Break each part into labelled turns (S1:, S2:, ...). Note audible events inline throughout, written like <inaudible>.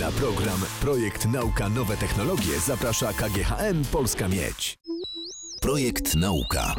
S1: Na program Projekt Nauka Nowe Technologie zaprasza KGHM Polska Miedź. Projekt Nauka.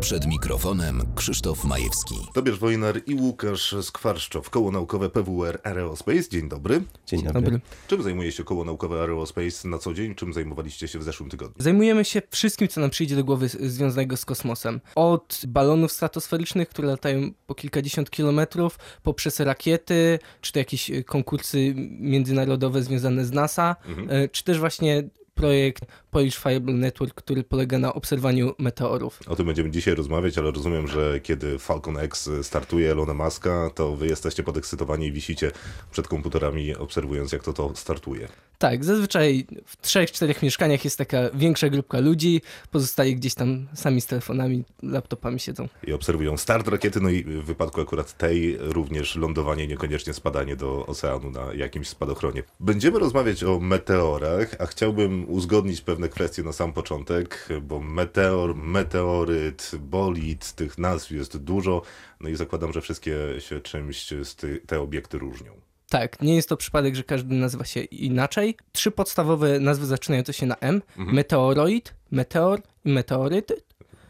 S1: Przed mikrofonem Krzysztof Majewski.
S2: Tobiasz Wojnar i Łukasz Skwarszczow, Koło Naukowe PWR Aerospace. Dzień dobry.
S3: Dzień dobry. dobry.
S2: Czym zajmuje się Koło Naukowe Aerospace na co dzień? Czym zajmowaliście się w zeszłym tygodniu?
S3: Zajmujemy się wszystkim, co nam przyjdzie do głowy związanego z kosmosem. Od balonów stratosferycznych, które latają po kilkadziesiąt kilometrów, poprzez rakiety, czy to jakieś konkursy międzynarodowe związane z NASA, mhm. E, czy też właśnie projekt Polish Fireball Network, który polega na obserwowaniu meteorów.
S2: O tym będziemy dzisiaj rozmawiać, ale rozumiem, że kiedy Falcon X startuje Elona Muska, to wy jesteście podekscytowani i wisicie przed komputerami, obserwując jak to to startuje.
S3: Tak, zazwyczaj w trzech, czterech mieszkaniach jest taka większa grupka ludzi, pozostali gdzieś tam sami z telefonami, laptopami siedzą.
S2: I obserwują start rakiety, no i w wypadku akurat tej również lądowanie, niekoniecznie spadanie do oceanu na jakimś spadochronie. Będziemy rozmawiać o meteorach, a chciałbym uzgodnić pewne kwestie na sam początek, bo meteor, meteoryt, bolid, tych nazw jest dużo, no i zakładam, że wszystkie się czymś z ty, te obiekty różnią.
S3: Tak, nie jest to przypadek, że każdy nazywa się inaczej. Trzy podstawowe nazwy zaczynające się na M. Mhm. Meteoroid, meteor i meteoryt.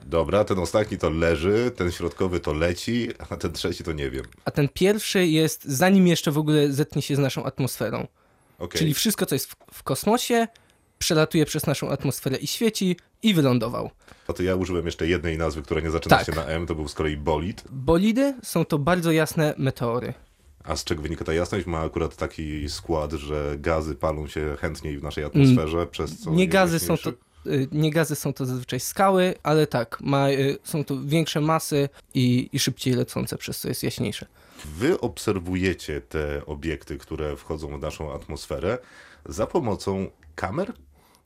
S2: Dobra, ten ostatni to leży, ten środkowy to leci, a ten trzeci to nie wiem.
S3: A ten pierwszy jest zanim jeszcze w ogóle zetnie się z naszą atmosferą. Okay. Czyli wszystko, co jest w, w kosmosie, przelatuje przez naszą atmosferę i świeci i wylądował.
S2: A to ja użyłem jeszcze jednej nazwy, która nie zaczyna tak. się na M, to był z kolei bolid.
S3: Bolidy są to bardzo jasne meteory.
S2: A z czego wynika ta jasność? Ma akurat taki skład, że gazy palą się chętniej w naszej atmosferze, mm, przez co...
S3: Nie gazy są to y, nie gazy są to zazwyczaj skały, ale tak, ma, y, są to większe masy i, i szybciej lecące, przez co jest jaśniejsze.
S2: Wy obserwujecie te obiekty, które wchodzą w naszą atmosferę za pomocą kamer?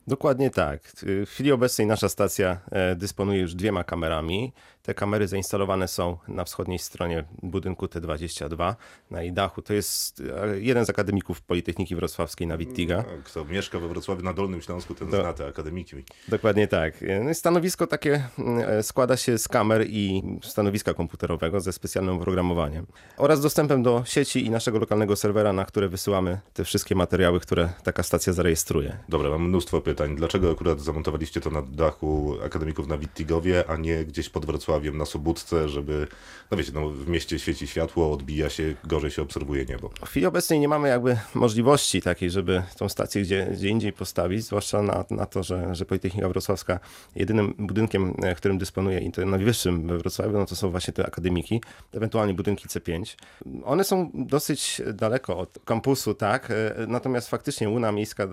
S4: Dokładnie tak. W chwili obecnej nasza stacja e, dysponuje już dwiema kamerami. Te kamery zainstalowane są na wschodniej stronie budynku T22 na jej dachu. To jest e, jeden z akademików Politechniki Wrocławskiej na Wittiga.
S2: No, kto mieszka we Wrocławiu na Dolnym Śląsku, ten Do, zna te akademiki.
S4: Dokładnie tak. E, no stanowisko takie mm, składa się z kamer i stanowiska komputerowego ze specjalnym oprogramowaniem oraz dostępem do sieci i naszego lokalnego serwera, na które wysyłamy te wszystkie materiały, które taka stacja zarejestruje.
S2: Dobra, mam mnóstwo pytań pytań. Dlaczego akurat zamontowaliście to na dachu akademików na Wittigowie, a nie gdzieś pod Wrocławiem na Sobótce, żeby, no wiecie, no w mieście świeci światło, odbija się, gorzej się obserwuje niebo.
S4: W chwili obecnej nie mamy jakby możliwości takiej, żeby tą stację gdzie, gdzie indziej postawić, zwłaszcza na, na to, że, że Politechnika Wrocławska jedynym budynkiem, e, którym dysponuje i to najwyższym we Wrocławiu, no to są właśnie te akademiki, ewentualnie budynki C5. One są dosyć daleko od kampusu, tak, e, natomiast faktycznie Łuna Miejska e,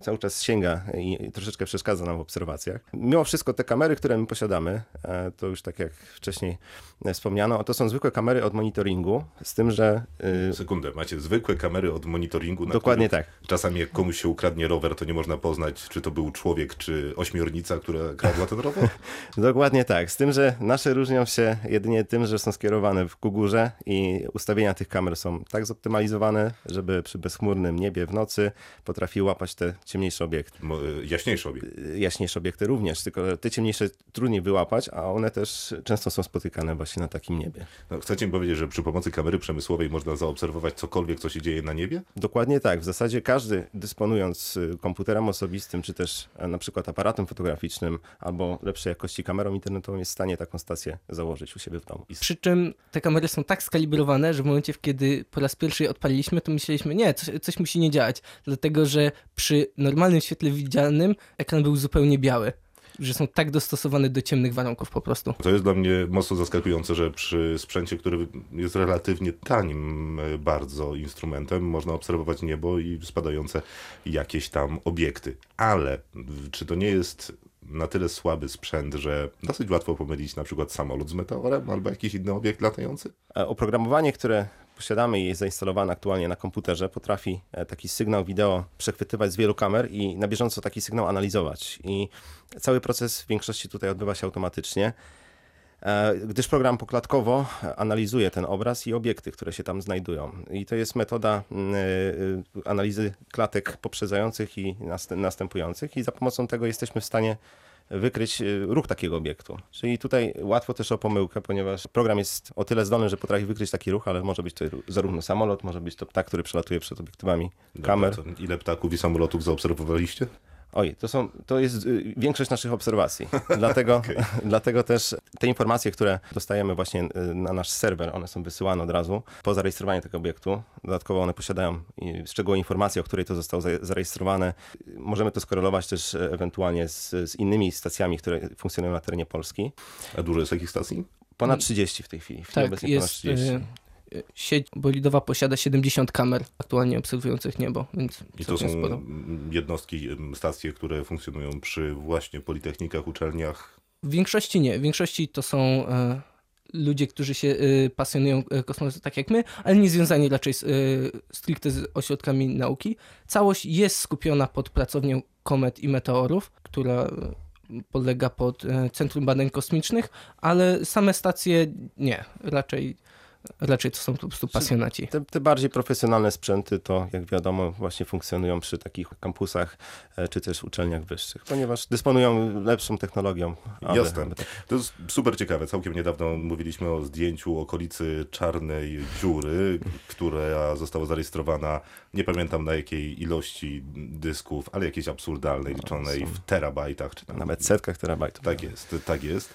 S4: cały czas sięga i troszeczkę przeszkadza nam w obserwacjach. Mimo wszystko te kamery, które my posiadamy, e, to już tak jak wcześniej wspomniano, to są zwykłe kamery od monitoringu, z tym, że...
S2: Y, Sekundę, macie zwykłe kamery od monitoringu,
S4: Dokładnie tak.
S2: Czasami jak komuś się ukradnie rower, to nie można poznać, czy to był człowiek, czy ośmiornica, która kradła ten rower? <laughs>
S4: Dokładnie tak, z tym, że nasze różnią się jedynie tym, że są skierowane w górze i ustawienia tych kamer są tak zoptymalizowane, żeby przy bezchmurnym niebie w nocy potrafiły łapać te ciemniejsze obiekty.
S2: Jaśniejsze obiekty.
S4: Y, jaśniejsze obiekty również, tylko te ciemniejsze trudniej wyłapać, a one też często są spotykane właśnie na takim niebie.
S2: No, chcecie mi powiedzieć, że przy pomocy kamery przemysłowej można zaobserwować cokolwiek, co się dzieje na niebie?
S4: Dokładnie tak. W zasadzie każdy dysponując y, komputerem osobistym, czy też e, na przykład aparatem fotograficznym, albo lepszej jakości kamerą internetową jest w stanie taką stację założyć u siebie w domu.
S3: Przy czym te kamery są tak skalibrowane, że w momencie, kiedy po raz pierwszy je odpaliliśmy, to myśleliśmy, nie, coś, coś musi nie działać, dlatego że przy normalnym świetle widzialnym ekran był zupełnie biały że są tak dostosowane do ciemnych warunków po prostu.
S2: To jest dla mnie mocno zaskakujące, że przy sprzęcie, który jest relatywnie tanim e, bardzo instrumentem, można obserwować niebo i spadające jakieś tam obiekty. Ale czy to nie jest na tyle słaby sprzęt, że dosyć łatwo pomylić na przykład samolot z meteorem albo jakiś inny obiekt latający?
S4: Oprogramowanie, które posiadamy i jest zainstalowane aktualnie na komputerze, potrafi e, taki sygnał wideo przechwytywać z wielu kamer i na bieżąco taki sygnał analizować. I cały proces w większości tutaj odbywa się automatycznie, e, gdyż program poklatkowo analizuje ten obraz i obiekty, które się tam znajdują. I to jest metoda mm, e, analizy klatek poprzedzających i następujących i za pomocą tego jesteśmy w stanie wykryć y, ruch takiego obiektu. Czyli tutaj łatwo też o pomyłkę, ponieważ program jest o tyle zdolny, że potrafi wykryć taki ruch, ale może być to zarówno samolot, może być to ptak, który przelatuje przed obiektywami kamer.
S2: Dobra, to ile ptaków i samolotów zaobserwowaliście?
S4: Oj, to, są, to jest y, większość naszych obserwacji. <laughs> Dlatego, <laughs> dlatego też te informacje, które dostajemy właśnie y, na nasz serwer, one są wysyłane od razu po zarejestrowaniu tego obiektu. Dodatkowo one posiadają szczegółowe informacje, o której to zostało za- zarejestrowane. Możemy to skorelować też e, ewentualnie z, z innymi stacjami, które funkcjonują na terenie Polski.
S2: A dużo jest takich stacji?
S4: Ponad 30 w tej chwili. W chwili
S3: Tak, jest.
S4: 30.
S3: Sieć bolidowa posiada 70 kamer aktualnie obserwujących niebo, więc
S2: I to są
S3: sporo.
S2: jednostki, stacje, które funkcjonują przy właśnie politechnikach, uczelniach.
S3: W większości nie. W większości to są e, ludzie, którzy się e, pasjonują e, kosmosem tak jak my, ale nie związani raczej z, stricte z ośrodkami nauki. Całość jest skupiona pod pracownią komet i meteorów, która podlega pod Centrum Badań Kosmicznych, ale same stacje nie. Raczej, raczej to są po prostu pasjonaci.
S4: Te, te bardziej profesjonalne sprzęty to, jak wiadomo, właśnie funkcjonują przy takich kampusach e, czy też uczelniach wyższych, ponieważ dysponują lepszą technologią. aby-
S2: Jasne.
S4: aby tak-
S2: To jest super ciekawe. Całkiem niedawno mówiliśmy o zdjęciu okolicy czarnej dziury, która została zarejestrowana, nie pamiętam na jakiej ilości dysków, ale jakiejś absurdalnej, liczonej w terabajtach. Czy tam
S4: Nawet setkach terabajtów.
S2: Tak jest, tak jest.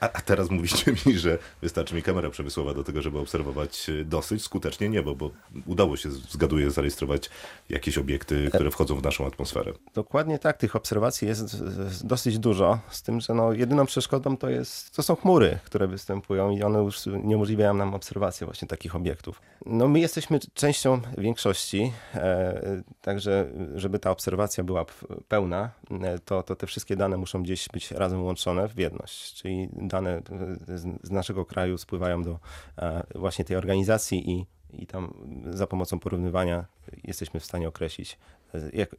S2: A, a teraz mówicie mi, że wystarczy mi kamera przemysłowa do tego, żeby obserwować e, dosyć skutecznie niebo, bo udało się, zgaduję, zarejestrować jakieś obiekty, które wchodzą w naszą atmosferę.
S4: Dokładnie tak, tych obserwacji jest dosyć dużo, z tym, że no, jedyną przeszkodą to, jest, to są chmury, które występują i one już niemożliwiają nam obserwację właśnie takich obiektów. No my jesteśmy częścią większości, e, także żeby ta obserwacja była pełna, e, to, to te wszystkie dane muszą gdzieś być razem łączone w jedność, czyli dane e, z, naszego kraju spływają do e, właśnie tej organizacji i i tam za pomocą porównywania jesteśmy w stanie określić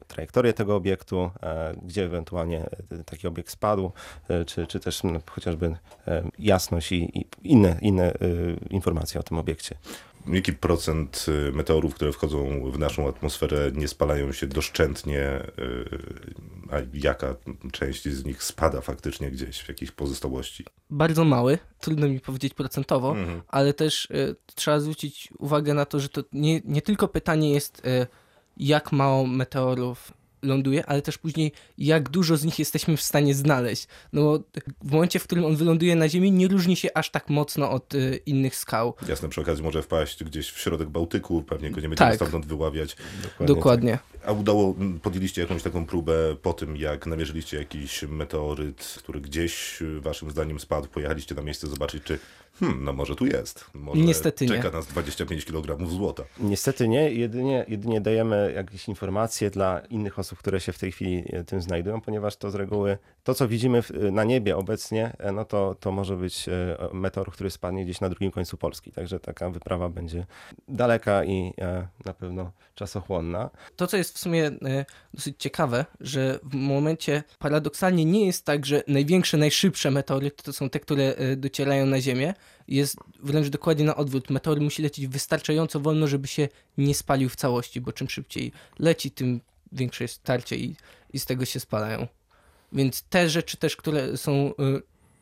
S4: trajektorię tego obiektu, e, gdzie ewentualnie e, taki obiekt spadł, e, czy, czy też no, chociażby jasność i, i inne, inne informacje o tym obiekcie.
S2: Jaki procent meteorów, które wchodzą w naszą atmosferę, nie spalają się doszczętnie, a jaka część z nich spada faktycznie gdzieś w jakiejś pozostałości?
S3: Bardzo mały, trudno mi powiedzieć procentowo,
S2: Mhm.
S3: ale też trzeba zwrócić uwagę na to, że to nie, nie tylko pytanie jest, jak mało meteorów ląduje, ale też później, jak dużo z nich jesteśmy w stanie znaleźć. No bo w momencie, w którym on wyląduje na Ziemi, nie różni się aż tak mocno od e, innych skał.
S2: Jasne, przy okazji może wpaść gdzieś w środek Bałtyku, pewnie go nie będziemy
S3: Tak.
S2: stamtąd wyławiać.
S3: Dokładnie.
S2: A udało, podjęliście jakąś taką próbę po tym, jak namierzyliście jakiś meteoryt, który gdzieś y, waszym zdaniem spadł, pojechaliście na miejsce zobaczyć, czy hmm, no może tu jest. Może
S3: Niestety nie.
S2: czeka nas 25 kg złota.
S4: Niestety nie, jedynie, jedynie dajemy jakieś informacje dla innych osób, które się w tej chwili e, tym znajdują, ponieważ to z reguły, to co widzimy na niebie obecnie, e, no to, to może być e, meteor, który spadnie gdzieś na drugim końcu Polski, także taka wyprawa będzie daleka i e, na pewno czasochłonna.
S3: To, co jest w sumie dosyć ciekawe, że w momencie paradoksalnie nie jest tak, że największe, najszybsze meteoryty to są te, które docierają na Ziemię. Jest wręcz dokładnie na odwrót. Meteor musi lecieć wystarczająco wolno, żeby się nie spalił w całości, bo czym szybciej leci, tym większe jest tarcie i, i z tego się spalają. Więc te rzeczy też, które są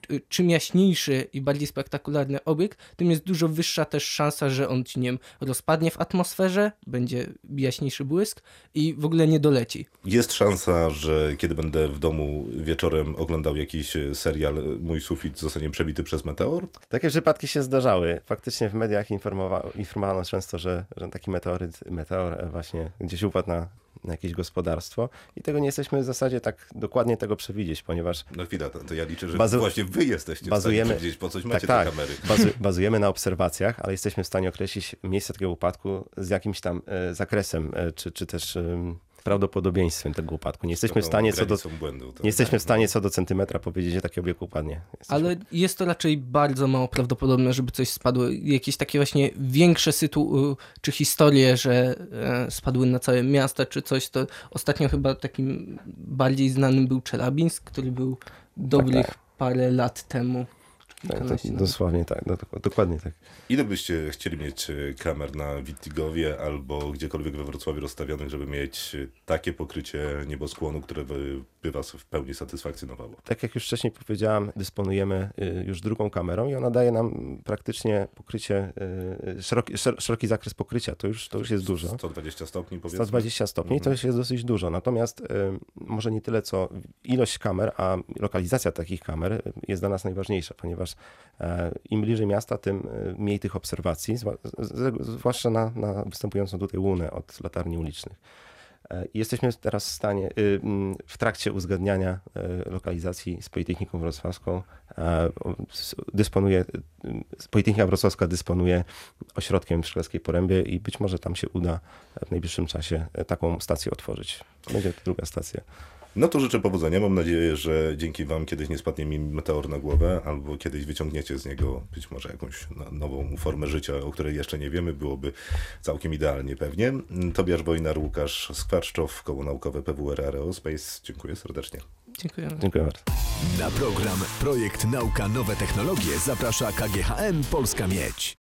S3: y, y, czym jaśniejszy i bardziej spektakularny obiekt, tym jest dużo wyższa też szansa, że on ci nie wiem, rozpadnie w atmosferze, będzie jaśniejszy błysk i w ogóle nie doleci.
S2: Jest szansa, że kiedy będę w domu wieczorem oglądał jakiś e, serial, mój sufit zostanie przebity przez meteor?
S4: Takie przypadki się zdarzały. Faktycznie w mediach informowa- informowano często, że, że taki meteoryt, meteor e, właśnie gdzieś upadł na jakieś gospodarstwo i tego nie jesteśmy w zasadzie tak dokładnie tego przewidzieć, ponieważ
S2: No chwila, to, to ja liczę, że
S4: Bazu-
S2: właśnie wy jesteście
S4: bazujemy-
S2: w stanie po coś
S4: Tak,
S2: macie
S4: tak.
S2: te kamery.
S4: Bazu, <laughs> bazujemy na obserwacjach, ale jesteśmy w stanie określić miejsce takiego upadku z jakimś tam e, zakresem, e, czy, czy też prawdopodobieństwem tego upadku. Nie jesteśmy w stanie co do,
S2: błędu,
S4: nie jesteśmy w stanie co do centymetra powiedzieć, że taki obiekt upadnie. Jesteśmy-
S3: Ale jest to raczej bardzo mało prawdopodobne, żeby coś spadło. Jakieś takie właśnie większe sytu czy historie, że e, spadły na całe miasta czy coś, to ostatnio chyba takim bardziej znanym był Czelabinsk, który był dobrych
S4: tak.
S3: parę lat temu.
S4: Tak, tak, dosłownie tak, do, dokładnie tak.
S2: Ile byście chcieli mieć e, kamer na Wittigowie albo gdziekolwiek we Wrocławiu rozstawionych, żeby mieć e, takie pokrycie nieboskłonu, które by, by was w pełni satysfakcjonowało?
S4: Tak jak już wcześniej powiedziałem, dysponujemy y, już drugą kamerą i ona daje nam praktycznie pokrycie, szeroki, szer- szeroki zakres pokrycia, to już, to już jest dużo.
S2: 120 stopni powiedzmy?
S4: 120 stopni to już jest dosyć dużo. Natomiast może nie tyle co ilość kamer, a lokalizacja takich kamer jest dla nas najważniejsza, ponieważ e, im bliżej miasta, tym e, mniej tych obserwacji, zwłaszcza na, na występującą tutaj łunę od latarni ulicznych. E, Jesteśmy teraz w stanie, y, w trakcie uzgadniania lokalizacji z Politechniką Wrocławską. Dysponuje, y, Politechnika Wrocławska dysponuje ośrodkiem w Szklarskiej Porębie i być może tam się uda w najbliższym czasie taką stację otworzyć. Będzie to druga stacja.
S2: No to życzę powodzenia. Mam nadzieję, że dzięki wam kiedyś nie spadnie mi meteor na głowę, albo kiedyś wyciągniecie z niego być może jakąś no- nową formę życia, o której jeszcze nie wiemy. Byłoby całkiem idealnie pewnie. Tobiasz Wojnar, Łukasz Skwarszczow, Koło Naukowe PWR Aerospace. Dziękuję serdecznie.
S3: Dziękujemy.
S4: Dziękuję bardzo.
S1: Na program Projekt Nauka Nowe Technologie zaprasza KGHM Polska Miedź.